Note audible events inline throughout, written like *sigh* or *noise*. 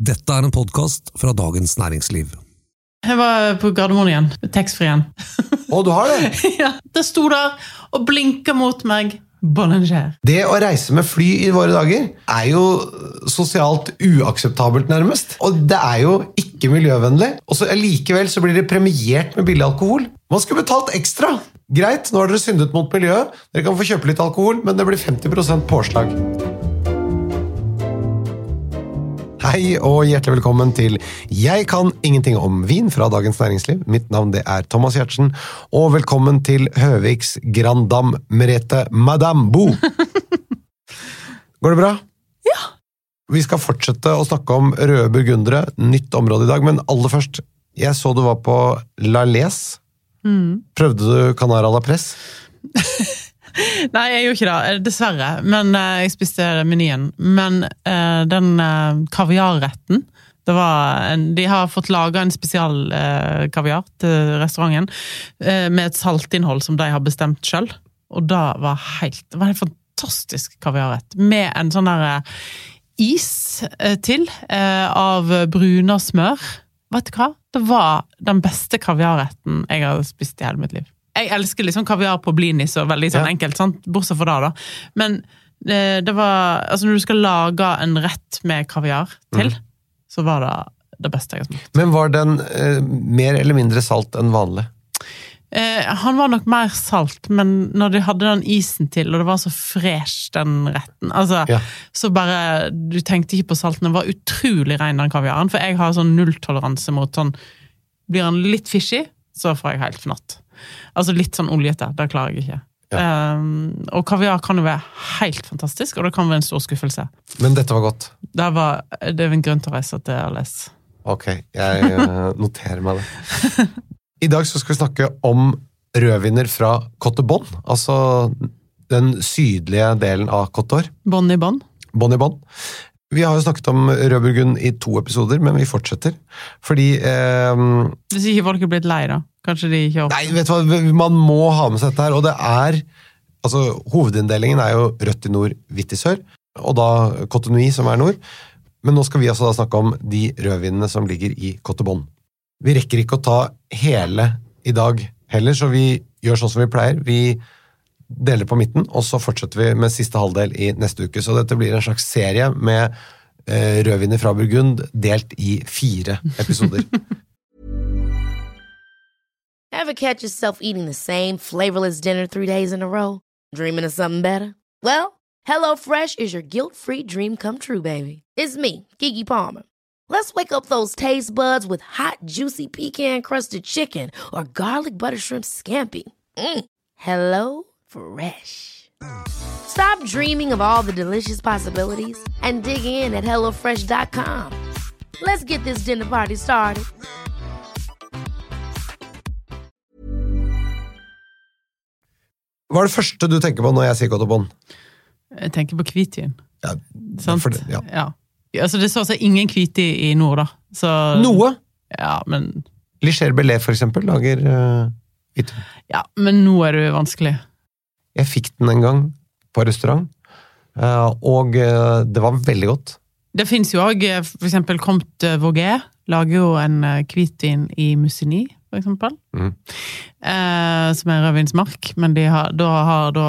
Dette er en podkast fra Dagens Næringsliv. Jeg var på Gardermoen igjen. Taxfree-en. Å, du har det? *laughs* ja, det sto der og blinka mot meg. Bollinger. Det å reise med fly i våre dager er jo sosialt uakseptabelt, nærmest. Og det er jo ikke miljøvennlig. Og så likevel så blir det premiert med billig alkohol. Man skulle betalt ekstra! Greit, nå har dere syndet mot miljøet. Dere kan få kjøpe litt alkohol, men det blir 50% påslag. Hei og hjertelig velkommen til Jeg kan ingenting om vin fra Dagens Næringsliv. Mitt navn det er Thomas Giertsen, og velkommen til Høviks Grandam Merete Madame Bo. *laughs* Går det bra? Ja. Vi skal fortsette å snakke om røde burgundere, nytt område i dag, men aller først Jeg så du var på La Les. Prøvde du Canara la Press? *laughs* *laughs* Nei, jeg gjorde ikke det, dessverre. Men uh, jeg spiste menyen. Men uh, den uh, kaviarretten det var en, De har fått laga en spesial eh, kaviar til restauranten eh, med et saltinnhold som de har bestemt sjøl. Og det var helt Det var en fantastisk kaviarrett. Med en sånn der eh, is eh, til eh, av bruna smør. Vet du hva? Det var den beste kaviarretten jeg har spist i hele mitt liv. Jeg elsker liksom kaviar på blinis og veldig sånn Ja. enkelt, sant? bortsett fra det, da. Men eh, det var Altså, når du skal lage en rett med kaviar til, så var det det beste jeg har smakt. Men var den eh, mer eller mindre salt enn vanlig? Eh, han var nok mer salt, men når de hadde den isen til, og det var så fresh, den retten altså, Ja. Så bare Du tenkte ikke på salten. Den var utrolig ren, den kaviaren. For jeg har sånn nulltoleranse mot sånn Blir han litt fishy, så får jeg helt fnatt. Altså litt sånn oljete. Det klarer jeg ikke. Um, og kaviar kan jo være helt fantastisk, og det kan være en stor skuffelse. Men dette var godt. Det, var, det er en grunn til å reise til Ales. Ok, jeg eh, noterer meg det. *laughs* I dag så skal vi snakke om rødviner fra Cote Bon, altså den sydlige delen av Cote d'Or. I bånd. Bon i Bon. Vi har jo snakket om rødburgund i to episoder, men vi fortsetter. Fordi eh, Hvis ikke folk er blitt lei, da. Kanskje de ikke har Nei, vet du hva, man må ha med seg dette her, og det er Altså, hovedinndelingen er jo rødt i nord, hvitt i sør, og da Cotonoui, som er nord. Men nå skal vi altså da snakke om de rødvinene som ligger i Cotebon. Vi rekker ikke å ta hele i dag heller, så vi gjør sånn som vi pleier. Vi deler på midten, og så fortsetter vi med siste halvdel i neste uke. Så dette blir en slags serie med eh, rødviner fra Burgund delt i fire episoder. *laughs* Ever catch yourself eating the same flavorless dinner three days in a row? Dreaming of something better? Well, HelloFresh is your guilt-free dream come true, baby. It's me, Gigi Palmer. Let's wake up those taste buds with hot, juicy pecan-crusted chicken or garlic butter shrimp scampi. Mm. Hello Fresh. Stop dreaming of all the delicious possibilities and dig in at HelloFresh.com. Let's get this dinner party started. Hva er det første du tenker på når jeg sier Cote Bon? Jeg tenker på hvitvin. Ja, Sant? det- ja. ja. Altså, det står seg ingen hvite i, nord, da. Så, Noe! Ja men, Licher Bellet, for eksempel, lager uh, hvitvin. ja, men nå er det jo vanskelig. Jeg fikk den en gang på restaurant, eh, og eh, det var veldig godt. Det fins jo òg for eksempel Comte Vauguet. Lager jo en eh, hvitvin i Mussini, eksempel. Mhm. Eh, som er rødvinsmark, men de har, da har da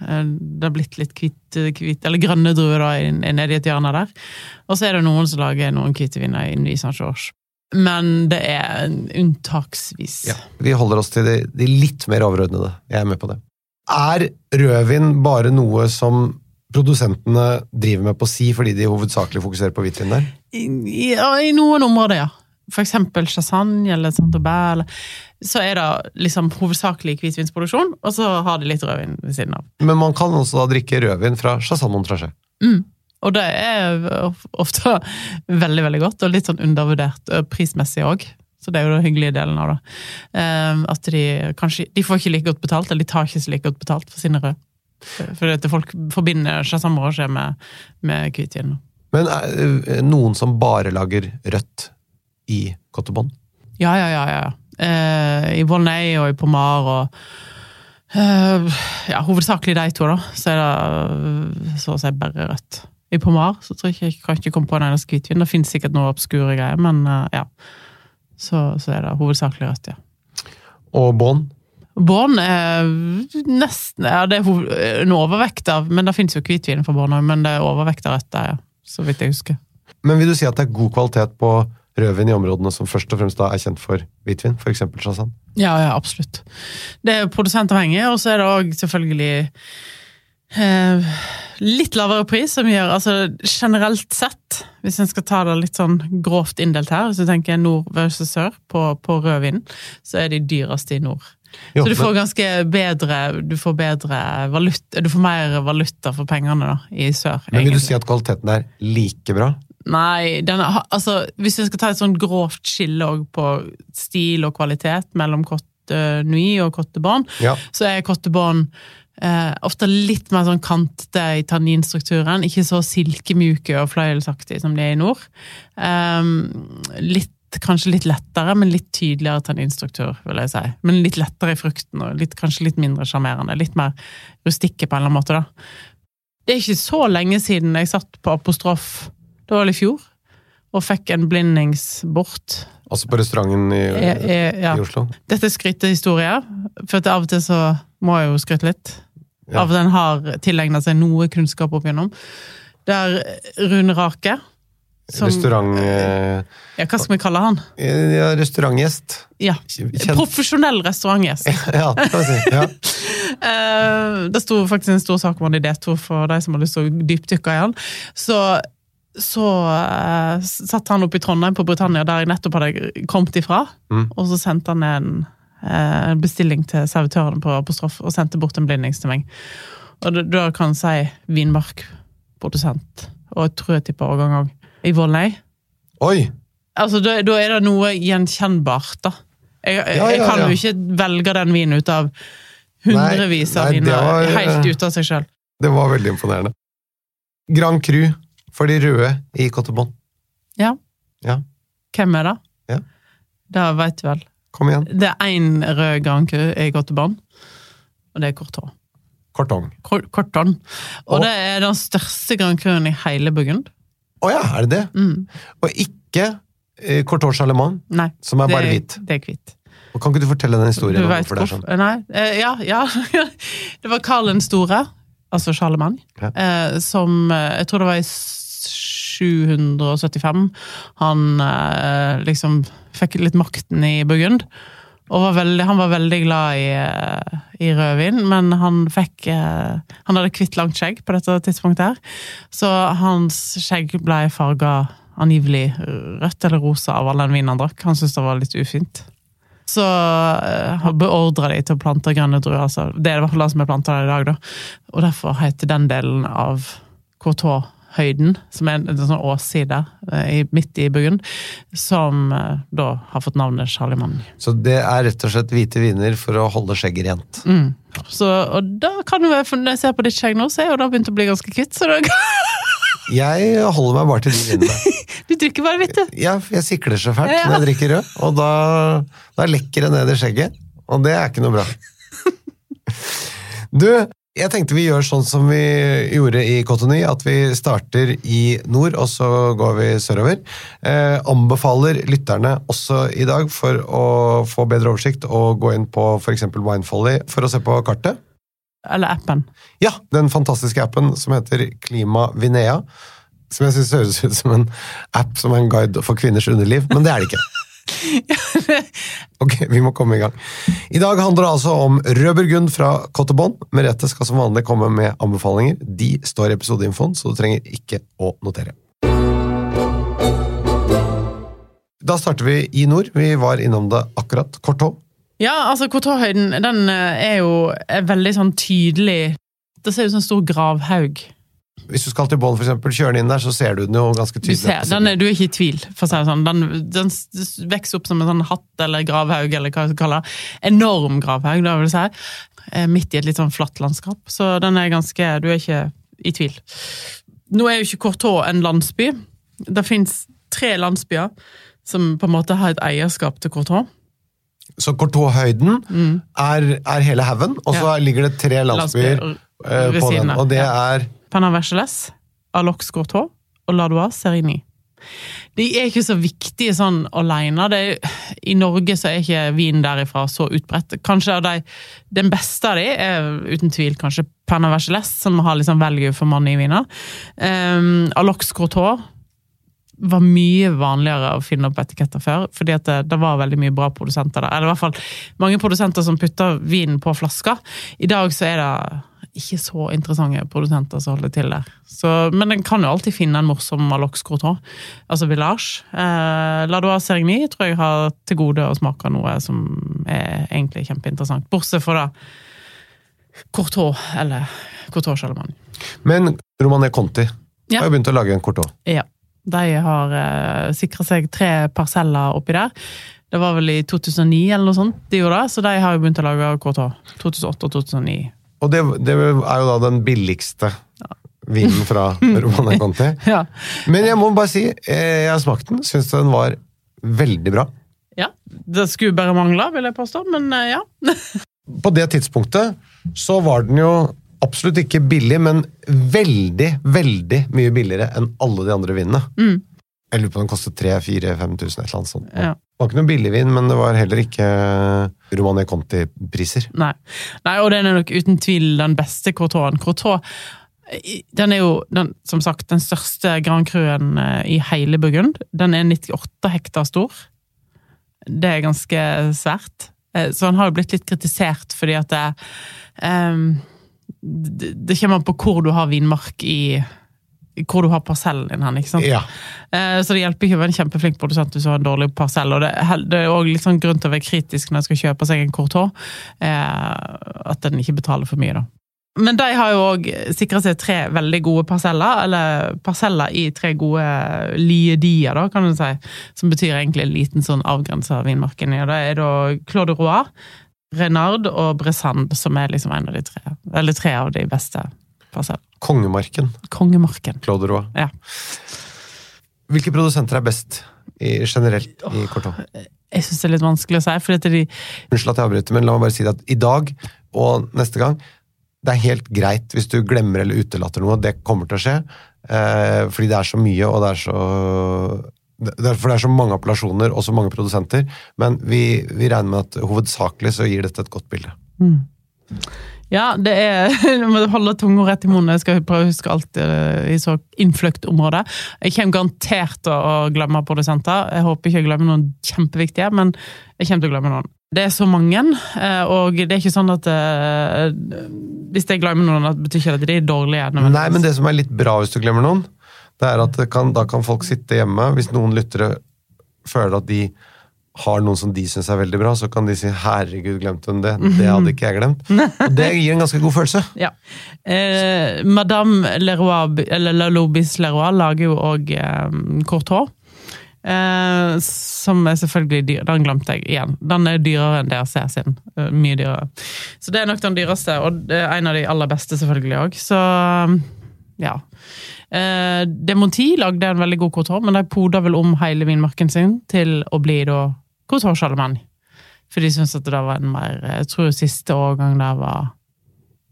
eh, det har blitt litt hvit, hvit, eller grønne druer da, nedi et hjørne der. Og så er det noen som lager noen hvitviner i Saint-Georges. Men det er unntaksvis. Vi holder oss til de, de litt mer overordnede. Jeg er med på det. Er rødvin bare noe som produsentene driver med på si fordi de hovedsakelig fokuserer på hvitvin der? I, i- ja, I noen områder, ja. For eksempel Chassagne eller Saint-Aubert. eller- Så er det liksom hovedsakelig hvitvinsproduksjon, og så har de litt rødvin ved siden av. Men man kan også da drikke rødvin fra Chassagne Montrachet. Mm. Og det er ofte veldig, veldig godt, og litt sånn undervurdert prismessig òg. Så det er jo den hyggelige delen av det. Eh, At de kanskje De får ikke like godt betalt, eller de tar ikke så like godt betalt for sine røde. Fordi at folk forbinder Chassagne Montrachet med, med hvitvin. Men er, noen som bare lager rødt i Cote Bon? Ja, ja, ja. ja. Eh, I Volnay og i Pomar og eh, Ja, hovedsakelig de to, da. Så er det så å si bare rødt. I Pomar så tror jeg ikke jeg kan ikke komme på en eneste hvitvin. Det finnes sikkert noe obskure greier, men eh, ja. Så, så er det hovedsakelig rødt, ja. Og bånd? Bånd er nesten Ja, det er en overvekt av Men det fins jo hvitvin fra bånd òg, men det er overvekt av rødt der, ja. Så vidt jeg husker. Men vil du si at det er god kvalitet på rødvin i områdene som først og fremst da er kjent for hvitvin, f.eks. sånn? Ja, ja, absolutt. Det er produsentavhengig, og så er det òg selvfølgelig eh, litt lavere pris, som gjør altså generelt sett, hvis en skal ta det litt sånn grovt inndelt her, hvis du tenker nord versus sør på, på rødvin, så er de dyreste i nord. Jo, så du får ganske bedre Du får bedre valuta Du får mer valuta for pengene da, i sør. Men vil du si at kvaliteten er like bra? Nei, den er, altså, hvis jeg skal ta et sånn grovt skille på stil og kvalitet mellom Cotte Nui og Cotte Bon, Ja. så er Cotte Bon eh, ofte litt mer sånn kantete i tanninstrukturen. Ikke så silkemjuke og fløyelsaktige som de er i nord. Ehm, litt, kanskje litt lettere, men litt tydeligere tanninstruktur, vil jeg si. Men litt lettere i frukten, og litt, kanskje litt mindre sjarmerende. Litt mer rustikke på en eller annen måte, da. Det er ikke så lenge siden jeg satt på apostrof, det var vel i fjor, og fikk en blindingsbort. Altså på restauranten i, I, i, ja. i Oslo? Dette er skrytehistorie, for at av og til så må jeg jo skryte litt. Ja. Av Den har tilegnet seg noe kunnskap opp igjennom. Der Rune Rake som- Restaurant... eh, Ja, hva skal vi kalle han? Ja, restaurantgjest. Ja, Kjent- Profesjonell restaurantgjest. *laughs* Ja, det kan vi si. Ja. *laughs* Eh, det sto faktisk en stor sak om han i D2 for de som har lyst til å dypdykke i han. Så, så uh, satt han oppe i Trondheim på Britannia, der jeg nettopp hadde kommet ifra. Mm. Og så sendte han en eh, bestilling til servitøren på Apostrof, og sendte bort en blindings til meg. Og da- kan jeg si vinmarkprodusent, og jeg tror jeg tipper årgang òg, i Volnøy. Oi! Altså, da, da er det noe gjenkjennbart, da. Jeg, Ja, ja, jeg kan ja. jo ikke velge den vinen ut av hundrevis av viner var, helt eh, ute av seg sjøl. Det var veldig imponerende. Grand Cru for de røde i Cottebon. Ja. Ja. Hvem er det? Ja. Det veit du vel. Kom igjen. Det er én rød Grand Cru i Gottebanen, og det er Kortong Kortong. Kortong Corton. Og Og- det er den største Grand Cruen i hele Burgund. Å ja, er det det? Mm. Og ikke eh, Courtois Charlemagne, Nei, som er bare hvit. det er hvit. Og Kan ikke du fortelle den historien? Du vet hvorfor det er sånn? Nei, eh, ja, ja. *laughs* Det var Karl den store, altså Charlemagne, Ja. eh, som eh, Jeg tror det var i 775 han eh, liksom fikk litt makten i Burgund. Og var veldig, han var veldig glad i, eh, i rødvin, men han fikk eh, Han hadde kvitt langt skjegg på dette tidspunktet, her, så hans skjegg ble farga angivelig rødt eller rosa av all den vinen han drakk. Han syntes det var litt ufint. Så uh, han beordra de til å plante grønne druer. Altså. Det er i hvert fall det som er planta i dag, da. Og derfor heter den delen av Courtois-høyden, som er en, en sånn åsside eh, midt i byen, som eh, da har fått navnet Charlemagne. Så det er rett og slett hvite viner for å holde skjegget rent. Mm. Så, og da kan du, for når jeg ser på ditt skjegg nå, så er jo det begynt å bli ganske kvitt. Så da, Jeg holder meg bare til de vinene. *laughs* du drikker bare hvitt, du. Ja, jeg sikler så fælt Ja. når jeg drikker rød, og da, da lekker det ned i skjegget. Og det er ikke noe bra. *laughs* Du, jeg tenkte vi gjør sånn som vi gjorde i Cotonou, at vi starter i nord, og så går vi sørover. Eh, anbefaler lytterne også i dag, for å få bedre oversikt, å gå inn på f.eks. Winefolly for å se på kartet. Eller appen. Ja, den fantastiske appen som heter Klima Vinea. Som jeg syns høres ut som en app som er en guide for kvinners underliv, men det er det ikke. *laughs* Ok, vi må komme i gang. I dag handler det altså om rød burgund fra Cottebon. Merete skal som vanlig komme med anbefalinger. De står i episodeinfoen, så du trenger ikke å notere. Da starter vi i nord. Vi var innom det akkurat. Kortå. Ja, altså Courtois-høyden den eh, er jo er veldig sånn tydelig Det ser ut som en stor gravhaug. Hvis du skal til Bonn, for eksempel, kjøre den inn der, så ser du den jo ganske Du tydelig. ser, den er, du er ikke i tvil, for å si det sånn. Den, den vokser opp som en sånn hatt eller gravhaug, eller hva vi skal kalle det. Enorm gravhaug, da vil jeg si. Eh, Midt i et litt sånn flatt landskap. Så den er ganske Du er ikke i tvil. Nå er jo ikke Courtois en landsby. Det fins tre landsbyer som på en måte har et eierskap til Courtois. Så Courtois-høyden er, er hele haugen, og så Mm. Ja. ligger det tre landsbyer Landsbyer eh, på den. Og det er Pennaverseles, Alox Gourtaud og Ladois Serigny. De er ikke så viktige sånn er, I Norge så er ikke vin derifra så utbredt. Kanskje de, Den beste av de er uten tvil kanskje Perna Vergeles, som har liksom value for money i viner. Um, Alox Gourtaud var mye vanligere å finne opp etiketter før, fordi det, det, var veldig mye bra produsenter der. Eller i hvert fall mange produsenter som putter vinen på flasker. I dag så er det ikke så interessante produsenter som holder til der. Så, men en kan jo alltid finne en morsom Malox Croton, altså Village. Eh, Ladois Serigny tror jeg har til gode å smake noe som er egentlig kjempeinteressant. Bortsett fra da Courtois eller Courtois Charlemagne. Men Romané Conti Ja. har jo begynt å lage en Courtois. Ja. De har eh, sikra seg tre parseller oppi der. Det var vel i 2009 eller noe sånt de gjorde det, så de har jo begynt å lage Courtois. 2008 og 2009. Og det, det er jo da den billigste vinen fra *laughs* Romana Conti. *laughs* Ja. Men jeg må bare si, eh, jeg har smakt den, syns den var veldig bra. ja. Det skulle bare mangle, vil jeg påstå, men eh, ja. *laughs* På det tidspunktet så var den jo absolutt ikke billig, men veldig, veldig mye billigere enn alle de andre vinene. Mm. Jeg lurer på om den kostet 3000-5000, et eller annet sånt. Ja. Det var ikke noe billigvin, men det var heller ikke Romané Conti-priser. Nei. Nei, og den er nok uten tvil den beste Courtoisen. Courtois eh, den er jo, den, som sagt, den største Grand Cruen eh, i hele Burgund. Den er 98 hektar stor. Det er ganske svært. Eh, Så han har jo blitt litt kritisert fordi at det, um, det, det kommer an på hvor du har vinmark i hvor du har parsellen din hen. ikke sant? Ja. Eh, Så det hjelper ikke å være en kjempeflink produsent hvis du har en dårlig parsell. og Det, er òg litt sånn grunn til å være kritisk når en skal kjøpe seg en Courtois, hår, at en ikke betaler for mye, da. Men de har jo òg sikra seg tre veldig gode parseller, eller parseller i tre gode liedier, da, kan du si. Som betyr egentlig en liten sånn avgrensa vinmarken. Og det er da Claude Roir, Renard og Bressand som er liksom en av de tre, eller tre av de beste parsellene. Kongemarken, Kongemarken. Claude Roy. Ja. Hvilke produsenter er best i, generelt i Courtois? Jeg syns det er litt vanskelig å si, for de Unnskyld at jeg avbryter, men la meg bare si det at i dag og neste gang det er helt greit hvis du glemmer eller utelater noe. Det kommer til å skje. Eh, fordi det er så mye, og det er så Derfor det er så mange appellasjoner og så mange produsenter. Men vi, vi regner med at hovedsakelig så gir dette et godt bilde. Ja, det er *laughs* Du må holde tunga rett i munnen. Jeg skal prøve å huske alt eh, i så innfløkt område. Jeg kommer garantert til å glemme produsenter. Jeg håper ikke jeg glemmer noen kjempeviktige, men jeg kommer til å glemme noen. Det er så mange, eh, og det er ikke sånn at eh, Hvis jeg glemmer noen, det betyr ikke at de er dårlige. Nei, men det som er litt bra hvis du glemmer noen, det er at det kan, da kan folk sitte hjemme. Hvis noen lyttere føler at de har noen som de syns er veldig bra, så kan de si 'herregud, glemte hun det'? *laughs* Det hadde ikke jeg glemt. Og det gir en ganske god følelse. *laughs* Ja. Eh, Madame Leroy, eller Lalobis Leroy lager jo òg eh, hår. Eh, som er selvfølgelig dyr. Den glemte jeg igjen. Den er dyrere enn DRC sin. Eh, mye dyrere. Så det er nok den dyreste, og det er en av de aller beste selvfølgelig òg. Så ja. Eh, Demonti lagde en veldig god kort hår, men de poda vel om hele vinmarken sin til å bli da Charlemagne. For de syntes at det var en mer Jeg tror siste årgang der var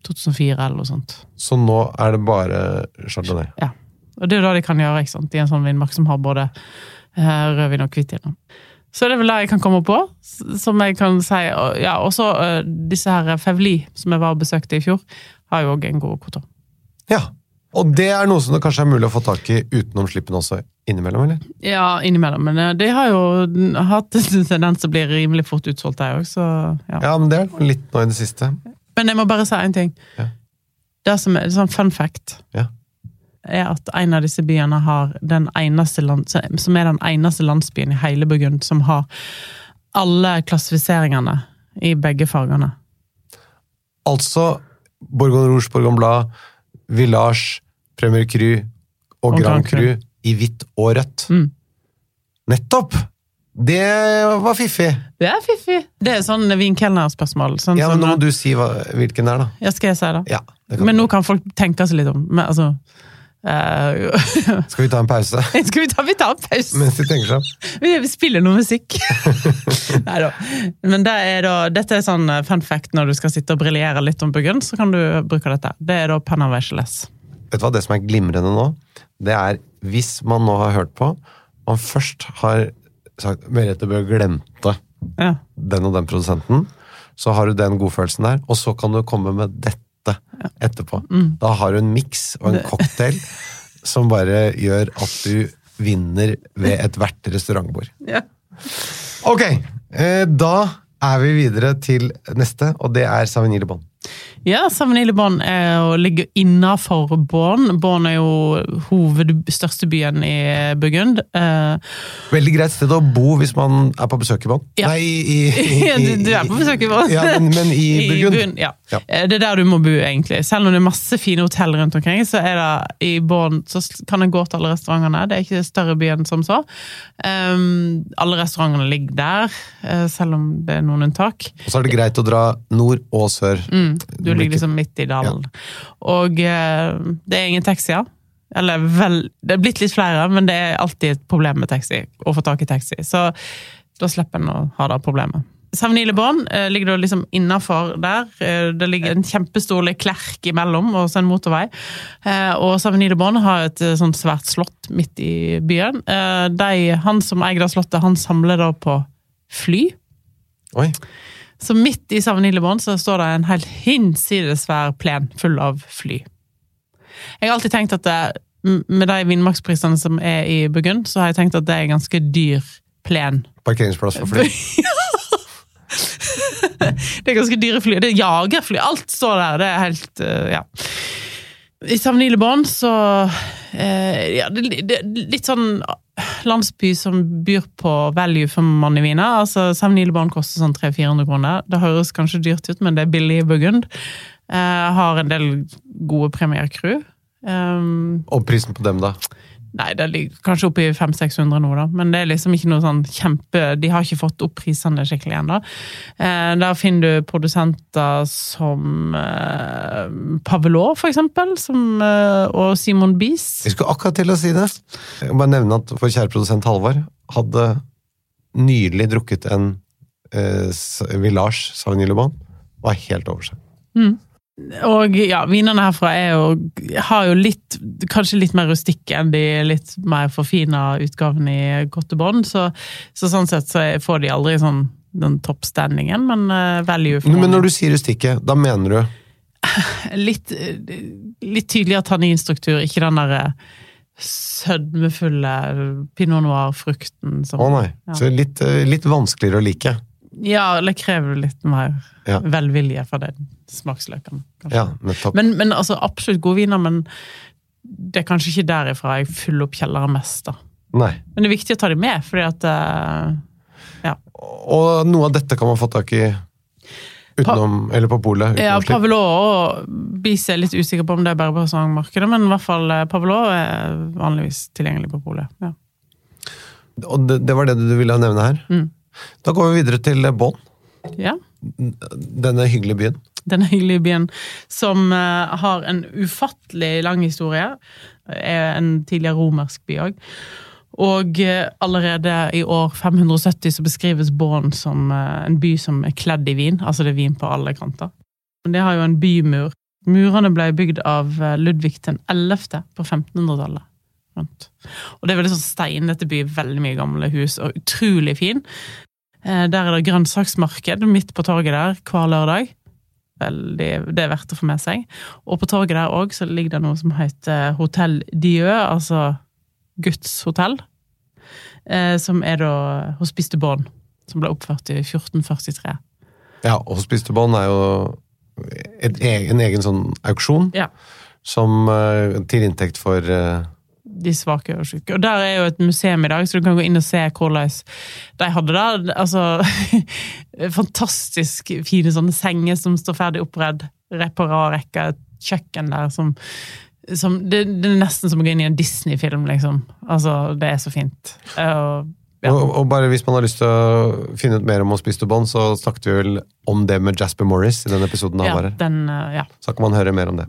2004 eller noe sånt. Så nå er det bare chardonnay. Ja. Og det er jo det de kan gjøre ikke sant? i en sånn vinmark som har både eh, rødvin og hvitvin. Så det er vel det jeg kan komme på, som jeg kan si. Og, ja, også eh, disse her Fevli, som jeg var og besøkte i fjor, har jo òg en god Courtois. Ja. Og det er noe som det kanskje er mulig å få tak i utenom slippen også innimellom, eller? Ja, innimellom. Men det de har jo hatt en tendens til å bli rimelig fort utsolgt, de òg, så ja. Ja, men det er litt nå i det siste. Men jeg må bare si en ting. Ja. Det som er sånn fun fact, Ja. er at en av disse byene har den eneste land, som er den eneste landsbyen i hele Burgund som har alle klassifiseringene i begge fargene. Altså Borgon Rouge, Borgon Blad, Village, Premier Cru og, Og Grand Cru. I hvitt og rødt. Mm. Nettopp! Det var fiffig. Det er fiffig! Det er sånn vinkelnerspørsmål. Sånn, Ja, men Nå må du si hva, hvilken det er, da. ja, skal jeg si det? Ja, det kan Men nå kan folk tenke seg litt om. Men, altså, eh, *laughs* Skal vi ta en pause *laughs* skal vi ta, vi tar en pause? mens de tenker seg? *laughs* Vi spiller noe musikk. Nei da. Men det er da, dette er sånn eh, fun fact når du skal sitte og briljere litt om Burgund, så kan du bruke dette. Det er da Panama Vecheles. vet du hva, det som er glimrende nå, det er hvis man nå har hørt på, man først har sagt Merete bør glemte Ja. den og den produsenten, så har du den godfølelsen der, og så kan du komme med dette etterpå. Da har du en miks og en cocktail *laughs* som bare gjør at du vinner ved ethvert restaurantbord. Ja. Ok, eh, da er vi videre til neste, og det er Savigny Le Bon. Ja, Bonn er å ligge innafor Bonn. Bonn er jo hoved, største byen i Burgund. Eh, Veldig greit sted å bo hvis man er på besøk i Bonn. Ja. Nei, i, *laughs* i, i, du, er på besøk i Bonn. Ja, men, men i *laughs* Burgund. ja. Ja. Eh, Det er der du må bo, egentlig. Selv om det er masse fine hotell rundt omkring, så er det i Bonn så kan en gå til alle restaurantene. Det er ikke større by enn som så. Um, alle restaurantene ligger der, eh, selv om det er noen unntak. Og så er det greit å dra nord og sør. Mm, du ligger liksom midt i dalen. Og eh, det er ingen taxier. Eller vel, det er blitt litt flere, men det er alltid et problem med taxi, å få tak i taxi. Så da slipper en å ha det problemet. Savny Le Bon eh, ligger da liksom innafor der. Eh, det ligger en kjempestor klerk imellom, og så en motorvei. Eh, og Savny Le har et sånt svært slott midt i byen. Eh, de, han som eier det slottet, han samler da på fly. Oi. Så midt i Savnillebånd så står det en helt hinsides svær plen full av fly. Jeg har alltid tenkt at det, med de vindmaksprisene som er i Burgund, så har jeg tenkt at det er en ganske dyr plen. Parkeringsplass for fly. *laughs* Det er ganske dyre fly. Det er jagerfly. Alt står der. Det er helt eh, Ja. I Savnillebånd så eh, Ja, det, det, litt sånn landsby som byr på value for money viner. Altså, Savny nile barn koster sånn 300-400 kroner. Det høres kanskje dyrt ut, men det er billig i Burgund. Eh, har en del gode Premier. Um, Og prisen på dem, da? Nei, det ligger kanskje oppe i 500-600 nå, da. Men det er liksom ikke noe sånn kjempe De har ikke fått opp prisene skikkelig ennå. Eh, der finner du produsenter som eh, Pavelot, for eksempel. Som, eh, og Simon Bies. Jeg skulle akkurat til å si det. Jeg må bare nevne at vår kjære produsent Halvard hadde nylig drukket en eh, Village Sauvigny Le Bon. Var helt over seg. Og ja, vinene herfra er jo, har jo litt Kanskje litt mer rustikke enn de litt mer forfina utgavene i Gottebond, Så, så sånn sett så får de aldri sånn den toppstandingen, men eh, value for Men når du sier rustikke, da mener du *laughs* litt, litt tydeligere tanninstruktur, ikke den derre sødmefulle pinot noir-frukten som Å nei. Ja. Så litt, eh, litt vanskeligere å like. Ja, eller krever litt mer Ja. velvilje for den smaksløkene. Ja. Men, men altså, absolutt gode viner, men det er kanskje ikke derifra jeg fyller opp kjelleren mest, da. Nei. Men det er viktig å ta dem med, fordi at uh, Ja. Og noe av dette kan man få tak i utenom, eller på polet. Ja, Pavlo og Bis er litt usikker på om det er bare på restaurantmarkedet, men i hvert fall Pavlo er vanligvis tilgjengelig på polet. Ja. Og det, det var det du ville nevne her. Mm. Da går vi videre til Bonn. ja. Denne hyggelige byen. Denne hyggelige byen som eh, har en ufattelig lang historie. Er en tidligere romersk by òg. Og eh, allerede i år 570 så beskrives Bonn som eh, en by som er kledd i vin. Altså det er vin på alle kanter. Men det har jo en bymur. Murene ble bygd av Ludvig den 11. på 1500-tallet. Og det er veldig sånn steinete by, veldig mye gamle hus, og utrolig fin. Der er det grønnsaksmarked midt på torget der hver lørdag. Veldig, det er verdt å få med seg. Og på torget der òg så ligger det noe som heter Hotell Dieu, altså Guds hotell. Eh, som er da Hospice de Bonne, som ble oppført i 1443. Ja, Hospice de Bonne er jo et, e- en egen sånn auksjon Ja. som eh, til inntekt for eh, De svake og syke. Og der er jo et museum i dag, så du kan gå inn og se hvordan de hadde det. Altså *laughs* Fantastisk fine sånne senger som står ferdig oppredd, på. Et kjøkken der som, som det, det er nesten som å gå inn i en Disney-film, liksom. Altså, det er så fint. Og, ja. og, og bare hvis man har lyst til å finne ut mer om Hospice de bånd, så snakket vi vel om det med Jasper Morris i den episoden han ja, var her. den, eh, ja. Så kan man høre mer om det.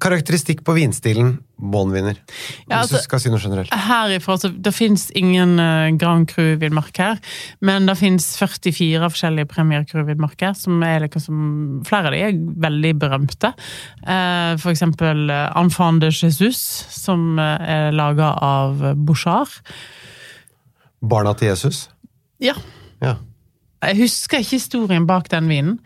Karakteristikk på vinstilen Bonn-vinner. Ja, Hvis altså- du skal si noe generelt. Herifra, så Det fins ingen uh, Grand Cru-villmark her, men det fins 44 forskjellige Premier Cru-villmarker. som er liksom, Flere av de er veldig berømte. Uh, for eksempel uh, Enfant de Jesus, som er laga av Bouchard. Barna til Jesus. Ja. Jeg husker ikke historien bak den vinen.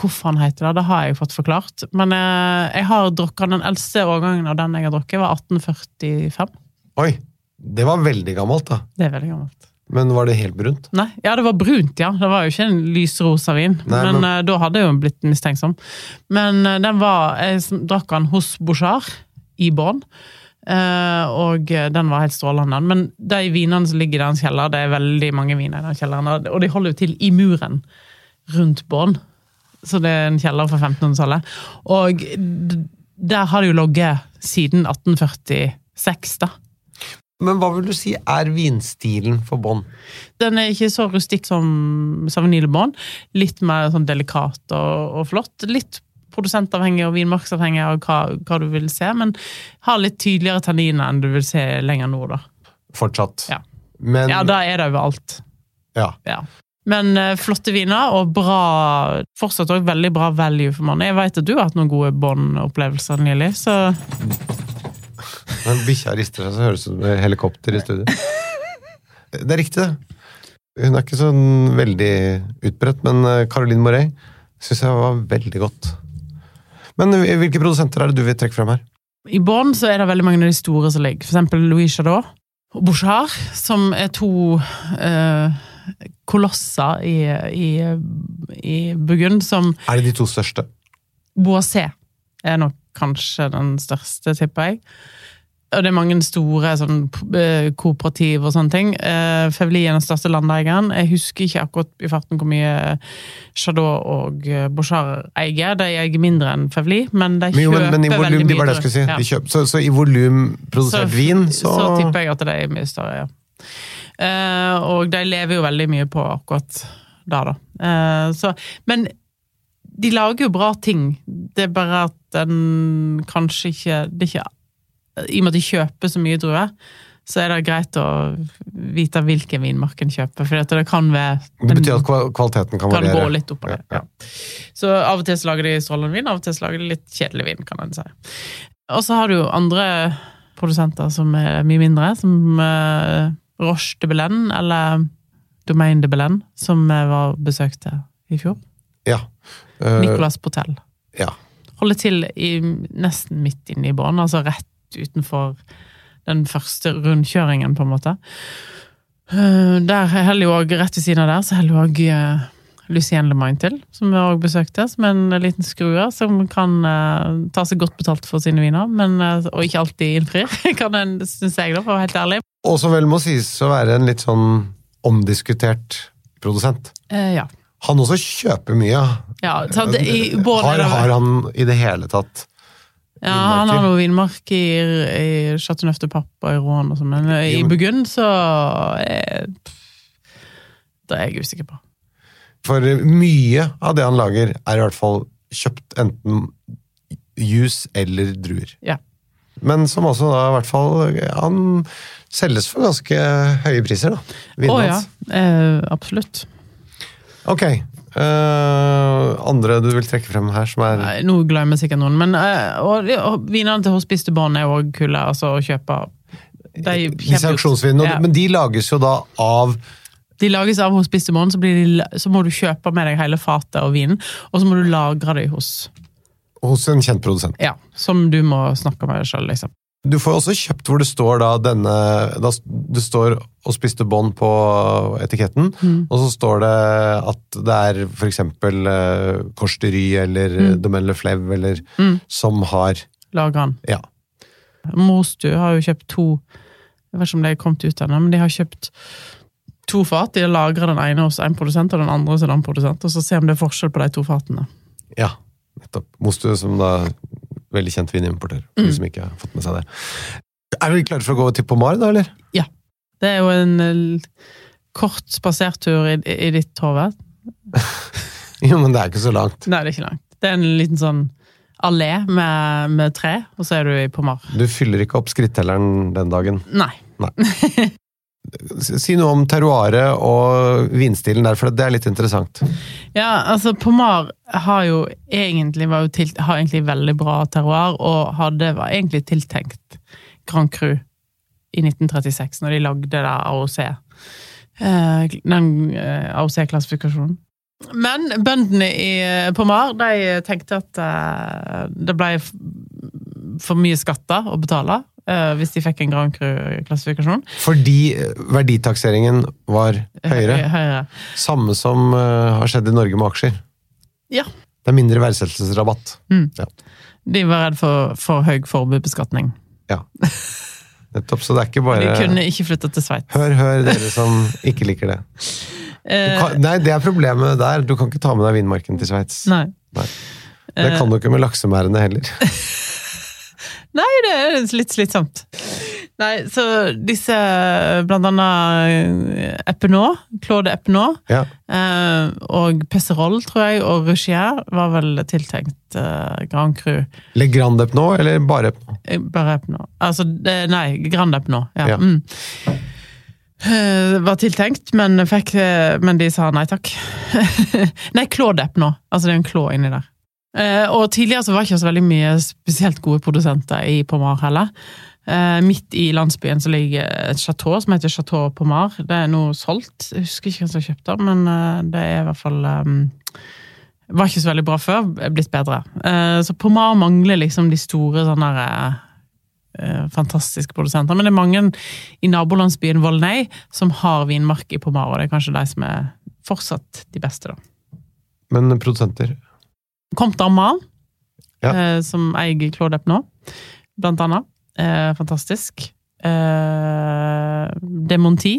Hvorfor han heter det, det har jeg fått forklart. Men eh, jeg har drukket den eldste årgangen av den jeg har drukket, var 1845. Oi, det var veldig gammelt, da. Det er veldig gammelt. Men var det helt brunt? Nei, ja, det var brunt, ja. Det var jo ikke en lysrosa vin. Nei, men men- eh, da hadde jeg jo blitt mistenksom. Men eh, den var Jeg drakk den hos Bouchard i Bonn. Eh, og den var helt strålende. Men de vinene som ligger i den kjelleren, det er veldig mange viner i den kjelleren, og- de holder jo til i muren rundt Bonn. Så det er en kjeller fra 1500-tallet. Og der har det jo ligget siden 1846, da. Men hva vil du si er vinstilen for Bonn? Den er ikke så rustikk som Sauvigny Le Litt mer sånn delikat og, og flott. Litt produsentavhengig og vinmarksavhengig av hva, hva du vil se, men har litt tydeligere tanniner enn du vil se lenger nord, da. Fortsatt. Ja. Men Ja, da er det overalt. ja. Ja. Men uh, flotte viner, og bra fortsatt også veldig bra value for mannen. Jeg vet at du har hatt noen gode Bond-opplevelser nylig, så Når bikkja rister seg, så høres det ut som et helikopter i studio. Det er riktig, det. Hun er ikke sånn veldig utbredt, men eh, Caroline Morey syns jeg var veldig godt. Men hvilke produsenter er det du vil trekke frem her? I Bonn så er det veldig mange av de store som ligger. For eksempel Louis Chardot og Bouchard, som er to eh, kolosser i, i, i Burgund, som Er det de to største? Boisset er nok kanskje den største, tipper jeg. Og det er mange store sånn, eh, kooperativ og sånne ting. Eh, Fevli er den største landeieren. Jeg husker ikke akkurat i farten hvor mye Chardot og eh, Bouchard eier. De eier mindre enn Fevli, men de kjøper men, men i veldig mye. var det jeg skulle si. Ja. Så, så i volum produsert vin, så, så tipper jeg at det er mye større, ja. Eh, og de lever jo veldig mye på akkurat da, da. Eh, så, men de lager jo bra ting. Det er bare at den kanskje ikke, det er ikke I og med at de kjøper så mye druer, så er det greit å vite hvilken vinmark en kjøper. For det kan være det betyr at kvaliteten kan kan gå litt opp og ned. Ja, Ja. Så av og til så lager de strålende vin, av og til så lager de litt kjedelig vin, kan en si. Og så har du jo andre produsenter som er mye mindre, som uh, Roche de Belen, eller Domaine de Belen, som jeg var besøkte i fjor. Ja. Uh, Nicolas Portell. ja. Holder til i, nesten midt inne i bånn, altså rett utenfor den første rundkjøringen, på en måte. Eh, Der holder jo også, rett ved siden av der, så holder jo òg Lucien Le Main til, som vi òg besøkte, som en liten skrue som kan uh, ta seg godt betalt for sine viner, men, uh, og ikke alltid innfrir, *laughs* kan en, syns jeg, da, for å være helt ærlig. Og som vel må sies å være en litt sånn omdiskutert produsent. Uh, ja. Han også kjøper mye. ja det, I både, har, har han i det hele tatt Ja, han har noe vinmark i, i Chateau Neuf de Pape og i Rouen og sånn, men i Burgund så er, Det er jeg usikker på. For mye av det han lager, er i hvert fall kjøpt enten juice eller druer. Ja. Men som også da i hvert fall Han selges for ganske høye priser, da. Å ja, eh, absolutt. Ok. Eh, andre du vil trekke frem her, som er Nei, Nå glemmer sikkert noen, men uh, og, og vinene til Hospice til barn er òg kule altså, å kjøpe. De, Disse auksjonsvinene, Ja. men de lages jo da av De lages av Hospice de Bonne, så, så må du kjøpe med deg hele fatet og vinen, og så må du lagre det hos hos en kjent produsent. Ja, som du må snakke med sjøl, liksom. Du får også kjøpt hvor det står da denne da, Det står og spiste bånd på etiketten, Mm. og så står det at det er for eksempel eh, Kors de Ry eller mm. Domaine Le Fleuve eller Mm. som har Lager den. Ja. Mostu har jo kjøpt to Jeg vet ikke om de er kommet ut ennå, men de har kjøpt to fat. De har lagra den ene hos en produsent og den andre hos en annen produsent, og så se om det er forskjell på de to fatene. Ja, nettopp. Mostu, som da veldig kjent vinimportør, for Mm. de som ikke har fått med seg det. Er vi klare for å gå til Pomar, da, eller? Ja. Det er jo en eh, kort spasertur i, i ditt hode. *laughs* Jo, men det er ikke så langt. Nei, det er ikke langt. Det er en liten sånn allé med, med tre, og så er du i Pomar. Du fyller ikke opp skrittelleren den dagen. Nei. Nei. *laughs* Si noe om terroiret og vinstilen der, for det er litt interessant. Ja, altså Pomar har jo egentlig, jo til, har egentlig veldig bra terroir, og hadde, var egentlig tiltenkt Grand Cru i 1936, når de lagde det AOC. Eh, Den eh, AOC-klassifikasjonen. Men bøndene i eh, Pomar de tenkte at det ble for mye skatter å betale hvis de fikk en Grand Cru-klassifikasjon. Fordi eh, verditakseringen var høyere. Høyere. Samme som eh, har skjedd i Norge med aksjer. Ja. Det er mindre verdsettelsesrabatt. De var redd for for høy forbudbeskatning. Ja. *laughs* Nettopp, så det er ikke De kunne ikke flytta til Sveits. Hør, hør, dere som ikke liker det. Eh, kan, nei, det er problemet der. Du kan ikke ta med deg vinmarken til Sveits. Nei. Nei. Det kan du ikke med laksemerdene heller. *laughs* Nei, det er litt slitsomt. Nei, så disse, blant annet Epinot, Claude Epinot, Ja. eh, og Pesserol, tror jeg, og Rougier var vel tiltenkt eh, Grand Cru. Le Grand Epinot, eller bare Epno? Eh, Bare Epinot. Altså, det, nei, Grand Epinot. Ja. Ja. Mm. Eh, var tiltenkt, men, fikk, men de sa nei takk. *laughs* nei, Claude Epinot. Altså, det er en klå inni der. Eh, og tidligere så var det ikke så veldig mye spesielt gode produsenter i Pomar heller. Eh, midt i landsbyen så ligger et chateau som heter Chateau Pomar. Det er nå solgt. Jeg husker ikke hvem som kjøpte det, men eh, det er i hvert fall um, Var ikke så veldig bra før, er blitt bedre. Så Pomar mangler liksom de store sånne der, fantastiske produsenter. Men det er mange i nabolandsbyen Volnay som har vinmark i Pomar, og det er kanskje de som er fortsatt de beste, da. Men produsenter Comte Armand, Ja. eh, som eier Claude nå, blant annet. Eh, fantastisk. Eh, Demonti,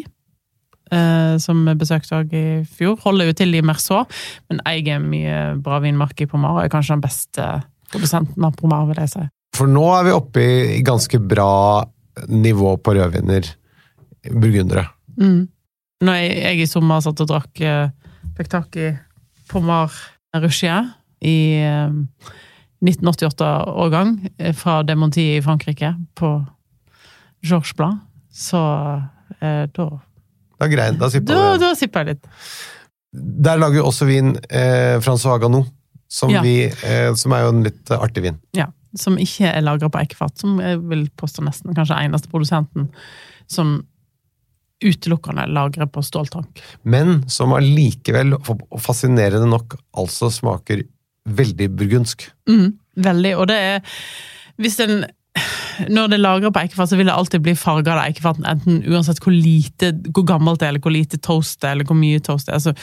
eh, som vi besøkte òg i fjor, holder jo til i Merceau, men eier mye bra vinmark i Pomar, og er kanskje den beste produsenten av Pomar, vil jeg si. For nå er vi oppe i, ganske bra nivå på rødviner. Burgundere. Mm. Når jeg, jeg i sommer satt og drakk eh, i Pomar Rougier i eh, 1988-årgang eh, fra Demonti i Frankrike på Georges Blad, så eh, da Da grein, da sippa Da, da sipper jeg litt. Der lager jo også vin eh, Francois Ganou, som, Ja. vi, eh, som er jo en litt eh, artig vin. Ja, som ikke er lagra på eikefat, som jeg vil påstå nesten kanskje eneste produsenten som utelukkende lagrer på ståltank. Men som allikevel, fascinerende nok, altså smaker veldig burgundsk. Mm, veldig, og det er Hvis en Når det er lagra på eikefat, så vil det alltid bli farga av eikefaten, enten uansett hvor lite, hvor gammelt det er, eller hvor lite toast det er, eller hvor mye toast det er. Så,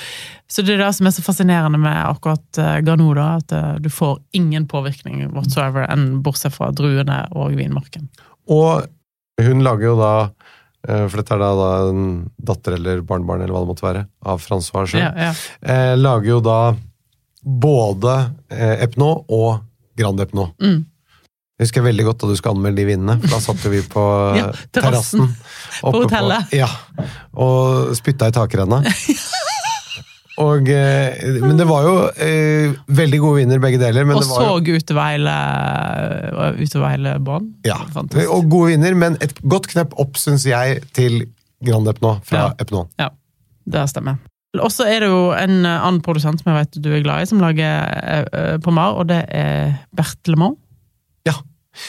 så det er det som er så fascinerende med akkurat uh, da, at uh, du får ingen påvirkning whatsoever, enn bortsett fra druene og vinmarken. Og hun lager jo da eh, for dette er da, da en datter eller barnebarn eller hva det måtte være, av Francois sjøl. Ja, ja. Eh, lager jo da både eh, Epno og Grand Epno. Mm. Jeg husker veldig godt da du skulle anmelde de vinene. Da satt vi på *laughs* Ja, terrassen. terrassen. På hotellet. hotellet. ja, og spytta i takrenna. *laughs* Og, eh, men det var jo eh, veldig gode viner, begge deler. Men Og så jo, hele, utover ja, Fantastisk. og gode viner, men et godt knepp opp, syns jeg, til Grand Epno fra Ja. Epno. Ja, det stemmer. Og så er det jo en eh, annen produsent som jeg vet du er glad i, som lager eh, eh, Pomar, og det er Bertelemont. Ja.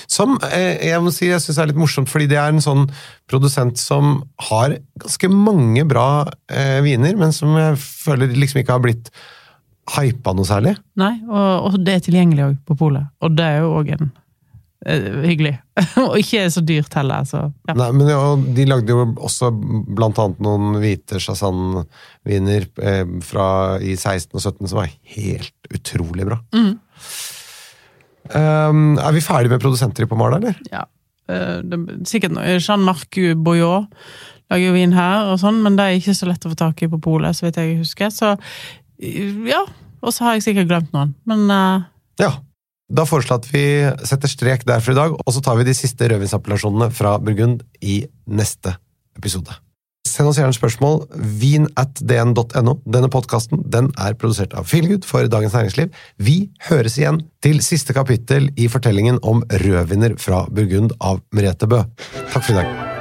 Som jeg må si jeg synes er litt morsomt, fordi det er en sånn produsent som har ganske mange bra eh, viner, men som jeg føler liksom ikke har blitt hypa noe særlig. Nei, og, og det er tilgjengelig òg på polet. Og det er jo òg en hyggelig. *laughs* og ikke så dyrt heller, så ja. Nei, men ja, De lagde jo også blant annet noen hvite Chassan-viner eh, fra i 16 og 17 som var helt utrolig bra. Mm. Um, er vi ferdige med produsenter i Pomar, eller? ja. Uh, det, er sikkert noe. Jean-Marc Boyot lager jo vin her, og sånn, men det er ikke så lett å få tak i på polet, så vidt jeg husker. Så eh, ja. Og så har jeg sikkert glemt noen, men uh, Ja. Da foreslår jeg at vi setter strek der for i dag, og så tar vi de siste rødvinsappellasjonene fra Burgund i neste episode. Send oss gjerne spørsmål. Vin at dn.no. Denne podkasten den er produsert av Feelgood for Dagens Næringsliv. Vi høres igjen til siste kapittel i fortellingen om rødviner fra Burgund av Merete Bø. Takk for i dag.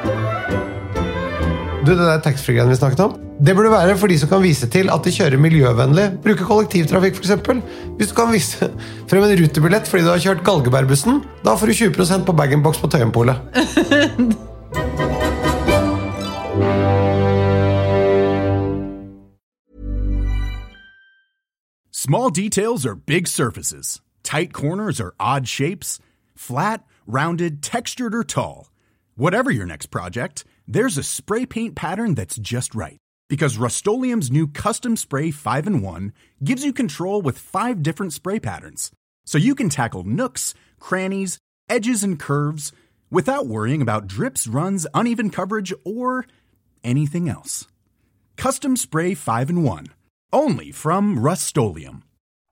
Du, Det der taxfree-greiene vi snakket om, det burde være for de som kan vise til at de kjører miljøvennlig. Bruke kollektivtrafikk, f.eks. Hvis du kan vise frem en rutebillett fordi du har kjørt Galgebærbussen, da får du 20% på bag-in-box på Tøyenpolet. *laughs* Small details are big surfaces. Tight corners are odd shapes. Flat, rounded, textured, or tall. Whatever your next project, there's a spray paint pattern that's just right. Because Rust new Custom Spray 5 in 1 gives you control with five different spray patterns. So you can tackle nooks, crannies, edges, and curves without worrying about drips, runs, uneven coverage, or anything else. Custom Spray 5 in 1. Only from Rust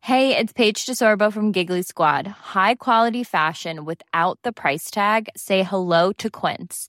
Hey, it's Paige DeSorbo from Giggly Squad. High quality fashion without the price tag. Say hello to Quince.